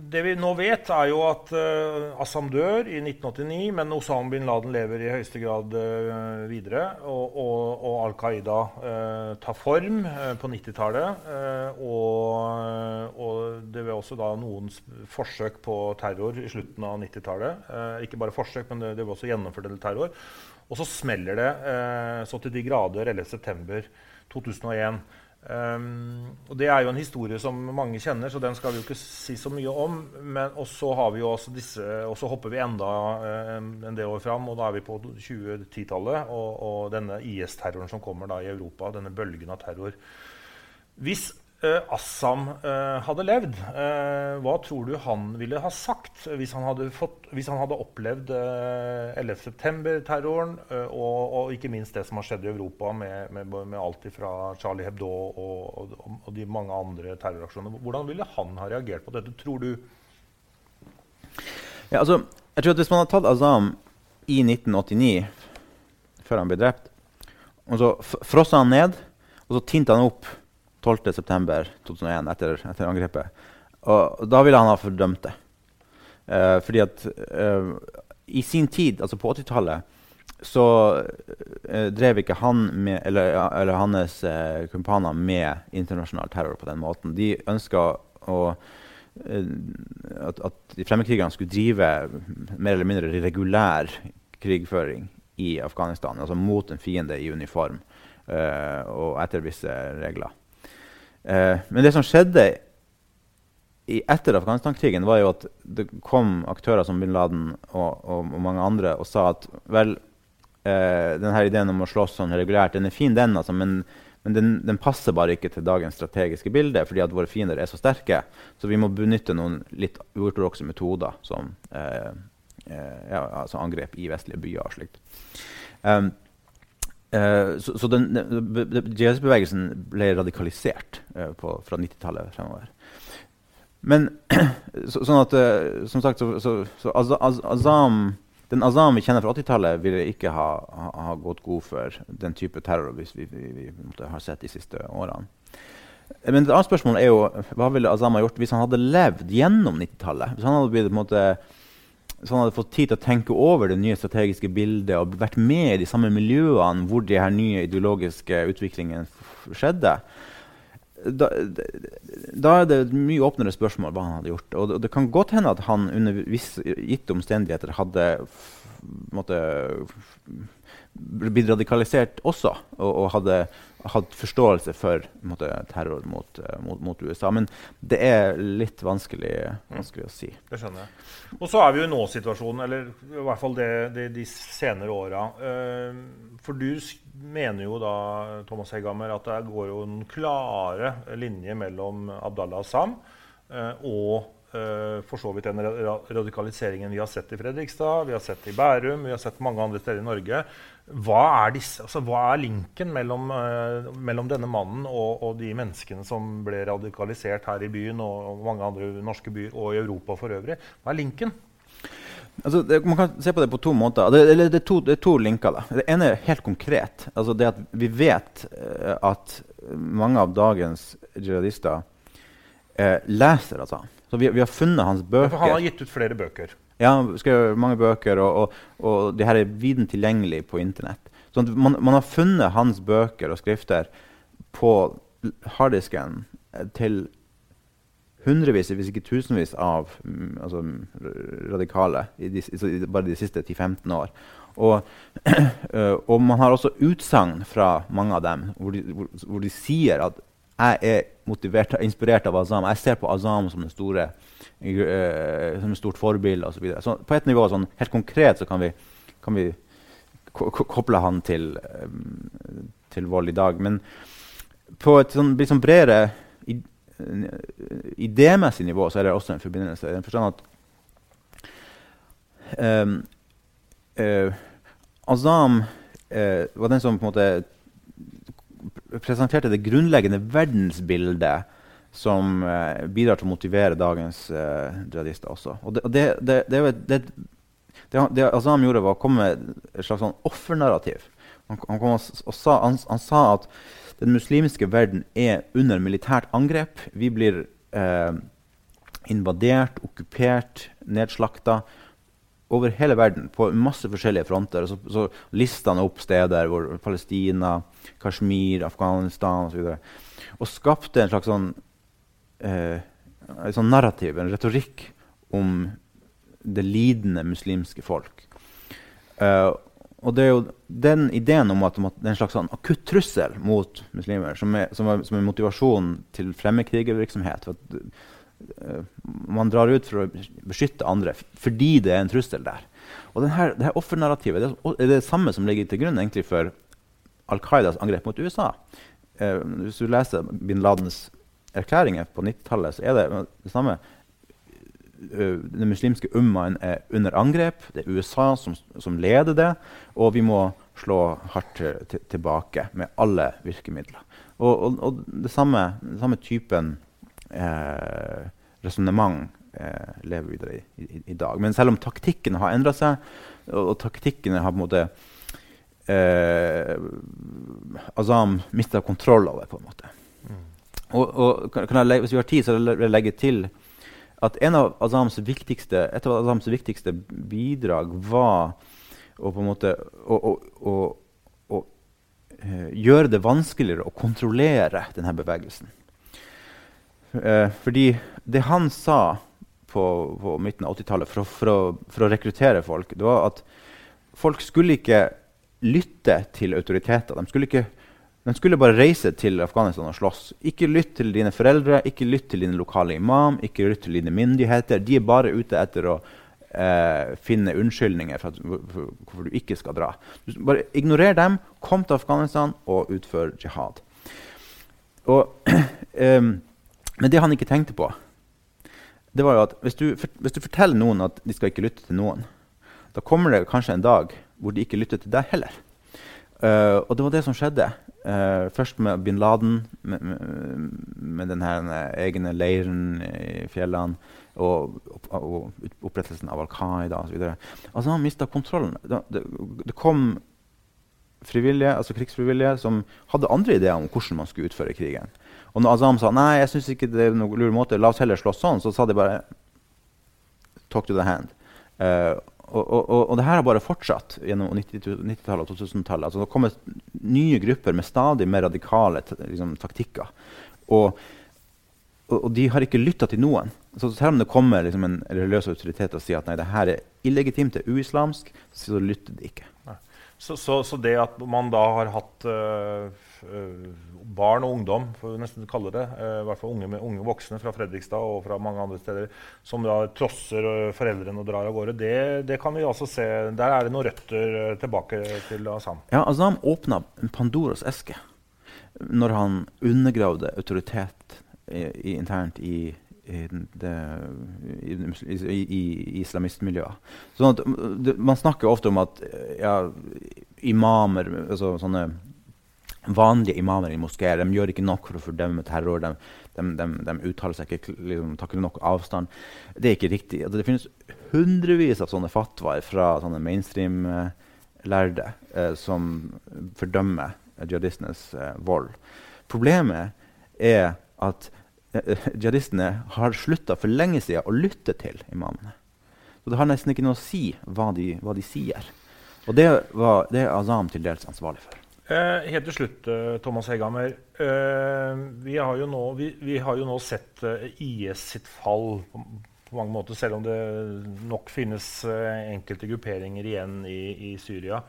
det vi nå vet, er jo at øh, Assam dør i 1989, men Osama bin Laden lever i høyeste grad øh, videre. Og, og, og Al Qaida tar form på 90-tallet. Eh, og, og, det var også da noen forsøk på terror i slutten av 90-tallet. ikke bare forsøk, men det, det var også gjennomført en terror. Og så smeller det så til de grader 11.9.2001. Um, og Det er jo en historie som mange kjenner, så den skal vi jo ikke si så mye om. Men og så har vi jo også disse, og så hopper vi enda um, en del år fram, og da er vi på 2010-tallet. Og, og, denne IS-terroren som kommer da i Europa, denne bølgen av terror. Hvis uh, Assam uh, hadde levd, uh, hva tror du han ville ha sagt hvis han hadde, fått, hvis han hadde opplevd uh, 11.9-terroren og, og, ikke minst det som har skjedd i Europa med, med, med alt fra Charlie Hebdo og, og, og, de mange andre terroraksjonene? Hvordan ville han ha reagert på dette, tror du? Ja, altså, jeg tror at Hvis man hadde tatt Azam i 1989, før han ble drept, og så frossa han ned, og så tinte han opp 12.9.2001 etter, etter angrepet. Og da ville han ha fordømt det. Uh, fordi at uh, i sin tid, altså på 80-tallet, så uh, drev ikke han med, eller, eller hans kumpaner med internasjonal terror på den måten. De ønska eh, at, at fremmedkrigerne skulle drive mer eller mindre regulær krigføring i Afghanistan, altså mot en fiende i uniform og etter visse regler. Eh, men det som skjedde i, etter Afghanistan-krigen, var jo at det kom aktører som bin Laden og, og, og mange andre og sa at vel, eh, denne ideen om å slåss sånn regulært, den er fin, den, altså, men, men den, den, passer bare ikke til dagens strategiske bilde fordi at våre fiender er så sterke. Så vi må benytte noen litt uortodokse metoder, som eh, eh, ja, altså angrep i vestlige byer og slikt. Um, Uh, så, så den, JS-bevegelsen ble radikalisert uh, på, fra 90-tallet fremover. Men så, sånn at uh, Som sagt, så, så, så az, az, Azam, den Azam vi kjenner fra 80-tallet, ville ikke ha, ha, ha, gått god for den type terror vi, vi, vi, vi har sett de siste årene. Men et annet spørsmål er jo hva ville Azam ha gjort hvis han hadde levd gjennom 90-tallet? Hvis han hadde blitt på en måte så han hadde fått tid til å tenke over det nye strategiske bildet og vært med i de samme miljøene hvor de her nye ideologiske utviklingene skjedde, da, da, er det et mye åpnere spørsmål hva han hadde gjort. Og det, det kan godt hende at han under visse gitte omstendigheter hadde måtte, blitt radikalisert også og, og hadde hatt forståelse for måte, terror mot, uh, mot, mot, USA. Men det er litt vanskelig, vanskelig mm. å si. Det skjønner jeg. Og så er vi jo i nå-situasjonen, eller i hvert fall det, det, de senere åra. Uh, for du mener jo da Thomas Hegghammer, at det går jo en klare linje mellom Abdallah Assam uh, og uh, for så vidt den radikaliseringen vi har sett i Fredrikstad, vi har sett i Bærum, vi har sett mange andre steder i Norge. Hva er, disse, altså, hva er linken mellom, uh, mellom denne mannen og, og, de menneskene som ble radikalisert her i byen og, og mange andre norske byer og i Europa for øvrig? Hva er linken? Altså, det, man kan se på det på to måter. Det, det, det, er, to, er, to, linker. Da. Det ene er helt konkret. Altså det at Vi vet uh, at mange av dagens jihadister uh, leser Azam. Så vi, vi, har funnet hans bøker. Ja, han har gitt ut flere bøker. Ja, han skrev mange bøker, og, og, og de her er viden tilgjengelig på Internett. Så man, man, har funnet hans bøker og skrifter på harddisken til hundrevis, hvis ikke tusenvis, av mm, altså, radikale i de, i bare de siste 10-15 år. Og, og, man har også utsagn fra mange av dem hvor de, hvor, hvor de, sier at jeg er motivert, inspirert av Azam. Jeg ser på Azam som, store, uh, som et stort forbilde osv. Så, så på et nivå sånn, helt konkret så kan vi, kan vi koble han til, um, til vold i dag. Men på et sånn, litt sånn bredere idémessig nivå så er det også en forbindelse. I den forstand at um, uh, Azam uh, var den som på en måte presenterte det grunnleggende verdensbildet som eh, bidrar til å motivere dagens eh, jihadister også. Og det, det, det, det, det Azam gjorde, var å komme med et slags sånn offernarrativ. Han, han, sa, han, han sa at den muslimske verden er under militært angrep. Vi blir eh, invadert, okkupert, nedslakta over hele verden på masse forskjellige fronter. Så, så lister han opp steder hvor Palestina, Kashmir, Afghanistan osv. Og, og skapte en slags sånn, eh, en sånn narrativ, en retorikk, om det lidende muslimske folk. Uh, og det er jo den ideen om at, det er en slags sånn akutt trussel mot muslimer, som er, som er, som er motivasjonen til fremmedkrigervirksomhet. Uh, man drar ut for å beskytte andre fordi det er en trussel der. Og denne, det her offernarrativet det er det samme som ligger til grunn for Al Qaidas angrep mot USA. Eh, hvis du leser bin Ladens erklæringer på 90-tallet, så er det det samme den muslimske ummaen er under angrep. Det er USA som, som, leder det. Og vi må slå hardt til, tilbake med alle virkemidler. Og, og, og det samme, den samme typen eh, resonnement eh, lever videre i, i, i, dag. Men selv om taktikken har endra seg, og, og taktikkene har på en måte eh, Azam mista kontroll over, på en måte. Mm. Og, kan jeg, hvis vi har tid, så vil jeg legge til at en av Azams viktigste, et av Azams viktigste bidrag var å på en måte å, å, å, uh, gjøre det vanskeligere å kontrollere denne bevegelsen. Uh, fordi det han sa på, på midten av 80-tallet for, for, for, å rekruttere folk, det var at folk skulle ikke lytte til autoriteter. De skulle ikke de skulle bare reise til Afghanistan og slåss. Ikke lytt til dine foreldre, ikke lytt til din lokale imam, ikke lytt til dine myndigheter. De er bare ute etter å eh, finne unnskyldninger for, for, hvorfor du ikke skal dra. Du bare Ignorer dem, kom til Afghanistan og utfør jihad. Og, eh, men det han ikke tenkte på, det var jo at hvis du, hvis du forteller noen at de skal ikke lytte til noen, da kommer det kanskje en dag hvor de ikke lytter til deg heller. Uh, og det var det som skjedde. Uh, først med bin Laden, med, med, med den egne leiren i fjellene, og, og, og opprettelsen av Al Qaida osv. Altså, han mista kontrollen. Det, det, det, kom frivillige, altså krigsfrivillige som hadde andre ideer om hvordan man skulle utføre krigen. Og når Azam sa nei, jeg synes ikke det er noen lur måte, la oss heller slåss sånn, så sa de bare talk to the hand. Uh, og, og, og, det her har bare fortsatt gjennom 90-tallet og 2000-tallet. Altså, det har kommet nye grupper med stadig mer radikale liksom, taktikker. Og, og, de har ikke lytta til noen. Så selv om det kommer liksom, en religiøs autoritet og sier at nei, det her er illegitimt, det er uislamsk, så lytter de ikke. Så, så, så, det at man da har hatt uh, barn og ungdom, får vi nesten kalle det, uh, i hvert fall unge, unge, voksne fra Fredrikstad og fra mange andre steder, som da trosser foreldrene og drar av gårde, det, det, kan vi altså se Der er det noen røtter tilbake til Azam. Ja, Azam åpna Pandoras eske når han undergravde autoritet i, i, internt i, i, det, i, i, i islamistmiljøer. Sånn at, det, man snakker ofte om at ja, imamer altså sånne vanlige imamer i moskeer de gjør ikke nok for å fordømme terror. De, de, de, de uttaler seg ikke, liksom, tar nok avstand. Det er ikke riktig. Altså, det finnes hundrevis av sånne fatwaer fra sånne mainstream-lærde eh, som fordømmer jihadistenes eh, vold. Problemet er at eh, jihadistene har slutta for lenge siden å lytte til imamene. Så det har nesten ikke noe å si hva de, hva de sier. Og det, var, det er Azam til dels ansvarlig for. Eh, helt til slutt, eh, Thomas Hegghammer. Eh, vi, vi, vi, har jo nå sett IS sitt fall på, på, mange måter, selv om det nok finnes enkelte grupperinger igjen i, i, Syria.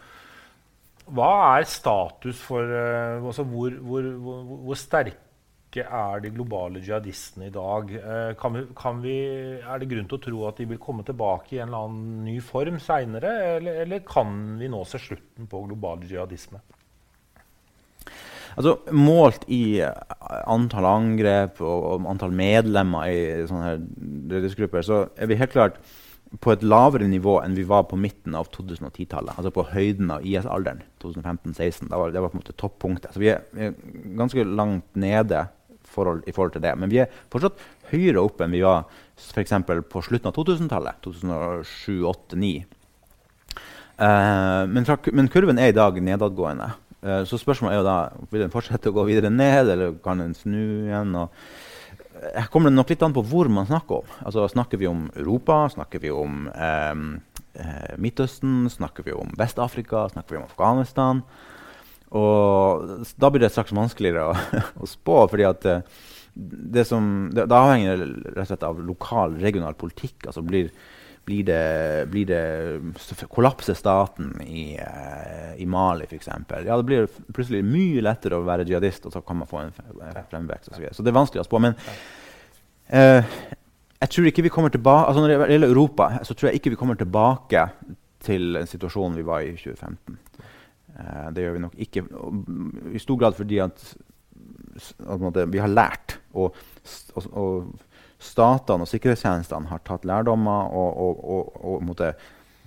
Hva er status for altså hvor, hvor, hvor, hvor, sterke er de globale jihadistene i dag? Kan vi, kan vi, er det grunn til å tro at de vil komme tilbake i en eller annen ny form seinere, eller, eller kan vi nå se slutten på global jihadisme? Altså, målt i eh, antall angrep og, og antall medlemmer i sånne redningsgrupper, så er vi helt klart på et lavere nivå enn vi var på midten av 2010-tallet. Altså på høyden av IS-alderen. 2015-16. Det var på en måte toppunktet. Så vi er, vi er ganske langt nede forhold, i forhold til det. Men vi er fortsatt høyere oppe enn vi var f.eks. på slutten av 2000-tallet. 2007, 2008, 2009. Uh, men, men kurven er i dag nedadgående. Uh, så spørsmålet er jo da vil den fortsette å gå videre ned, eller kan den snu igjen? Og her kommer det nok litt an på hvor man snakker om. Altså, snakker vi om Europa? Snakker vi om um, uh, Midtøsten? Snakker vi om Vest-Afrika? Snakker vi om Afghanistan? Og da blir det straks vanskeligere å, å spå. fordi at uh, det som, det, det avhenger rett og slett av lokal, regional politikk. altså blir blir det, blir det Kollapser staten i, uh, i Mali, f.eks.? Ja, det blir plutselig mye lettere å være jihadist, og så kan man få en fremvekst. Og Så, så det er vanskelig å spå. Men uh, jeg tror ikke vi kommer tilbake altså Når det gjelder Europa, så tror jeg ikke vi kommer tilbake til en situasjon vi var i 2015. Uh, eh, det gjør vi nok ikke. I stor grad fordi at, at vi har lært. og, og, og statene og sikkerhetstjenestene har tatt lærdommer og, og, og, og måtte,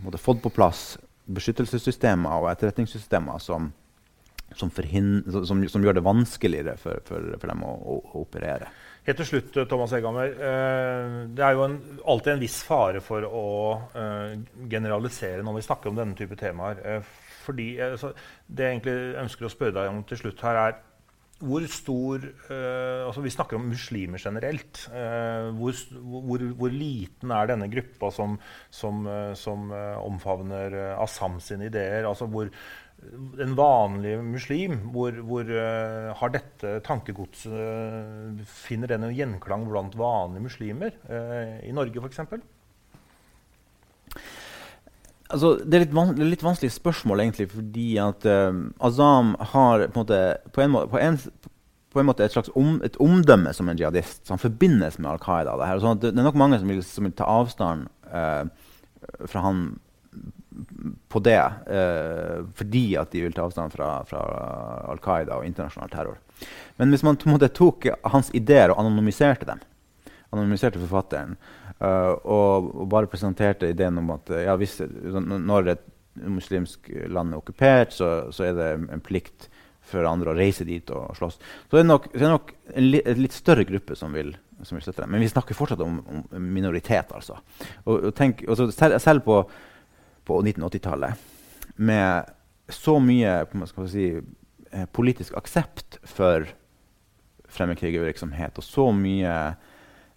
måtte fått på plass beskyttelsessystemer og etterretningssystemer som, som, som, som gjør det vanskeligere for, for, for dem å, å, å, operere. Helt til slutt, Thomas Egammer. Eh, det er jo en, alltid en viss fare for å eh, generalisere når vi snakker om denne type temaer. Eh, fordi, altså, det jeg egentlig ønsker å spørre deg om til slutt her, er hvor stor uh, altså Vi snakker om muslimer generelt. Uh, hvor, hvor, hvor, liten er denne gruppa som, som, uh, som omfavner Assam sine ideer? Altså hvor En vanlig muslim, hvor, har dette tankegodset Finner den en gjenklang blant vanlige muslimer i Norge f.eks.? Altså, det, er er litt vanskelig spørsmål, egentlig, fordi at um, Azam har på en måte, på en, på en, på en måte et slags om, et omdømme som en jihadist. han forbindes med Al Qaida. Det, sånn det, er nok mange som vil, som vil ta avstand uh, fra han på det, uh, fordi at de vil ta avstand fra, fra Al Qaida og internasjonal terror. Men hvis man måte tok hans ideer og anonymiserte dem, anonymiserte forfatteren, Uh, og, og, bare presenterte ideen om at ja, hvis, når et muslimsk land er okkupert, så, så, er det en plikt for andre å reise dit og, slåss. Så det er nok, det er nok en, li, en, litt større gruppe som vil, som vil, støtte det. Men vi snakker fortsatt om, om minoritet. altså. Og, og tenk, selv, selv, på, på 1980-tallet, med så mye si, eh, politisk aksept for fremmedkrigervirksomhet og så mye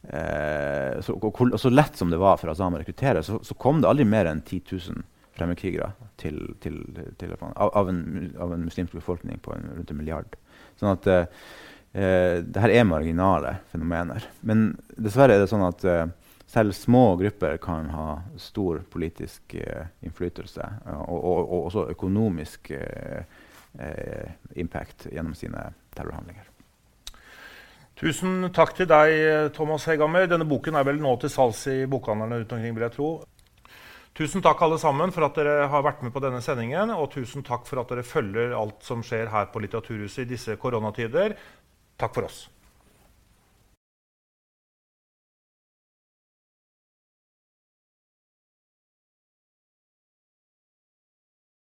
eh, så, og, og, så lett som det var for Azam å rekruttere, så, så, kom det aldri mer enn 10 000 fremmedkrigere til, til, til, av, av, en, av, en, muslimsk befolkning på en, rundt en milliard. Sånn at eh, eh, det her er marginale fenomener. Men dessverre er det sånn at eh, selv små grupper kan ha stor politisk eh, innflytelse og, og, og, også økonomisk impact gjennom sine terrorhandlinger. Tusen takk til deg, Thomas Hegammer. Denne boken er vel nå til salgs i bokhandlerne rundt omkring, vil jeg tro. Tusen takk alle sammen for at dere har vært med på denne sendingen. Og tusen takk for at dere følger alt som skjer her på Litteraturhuset i disse koronatider. Takk for oss.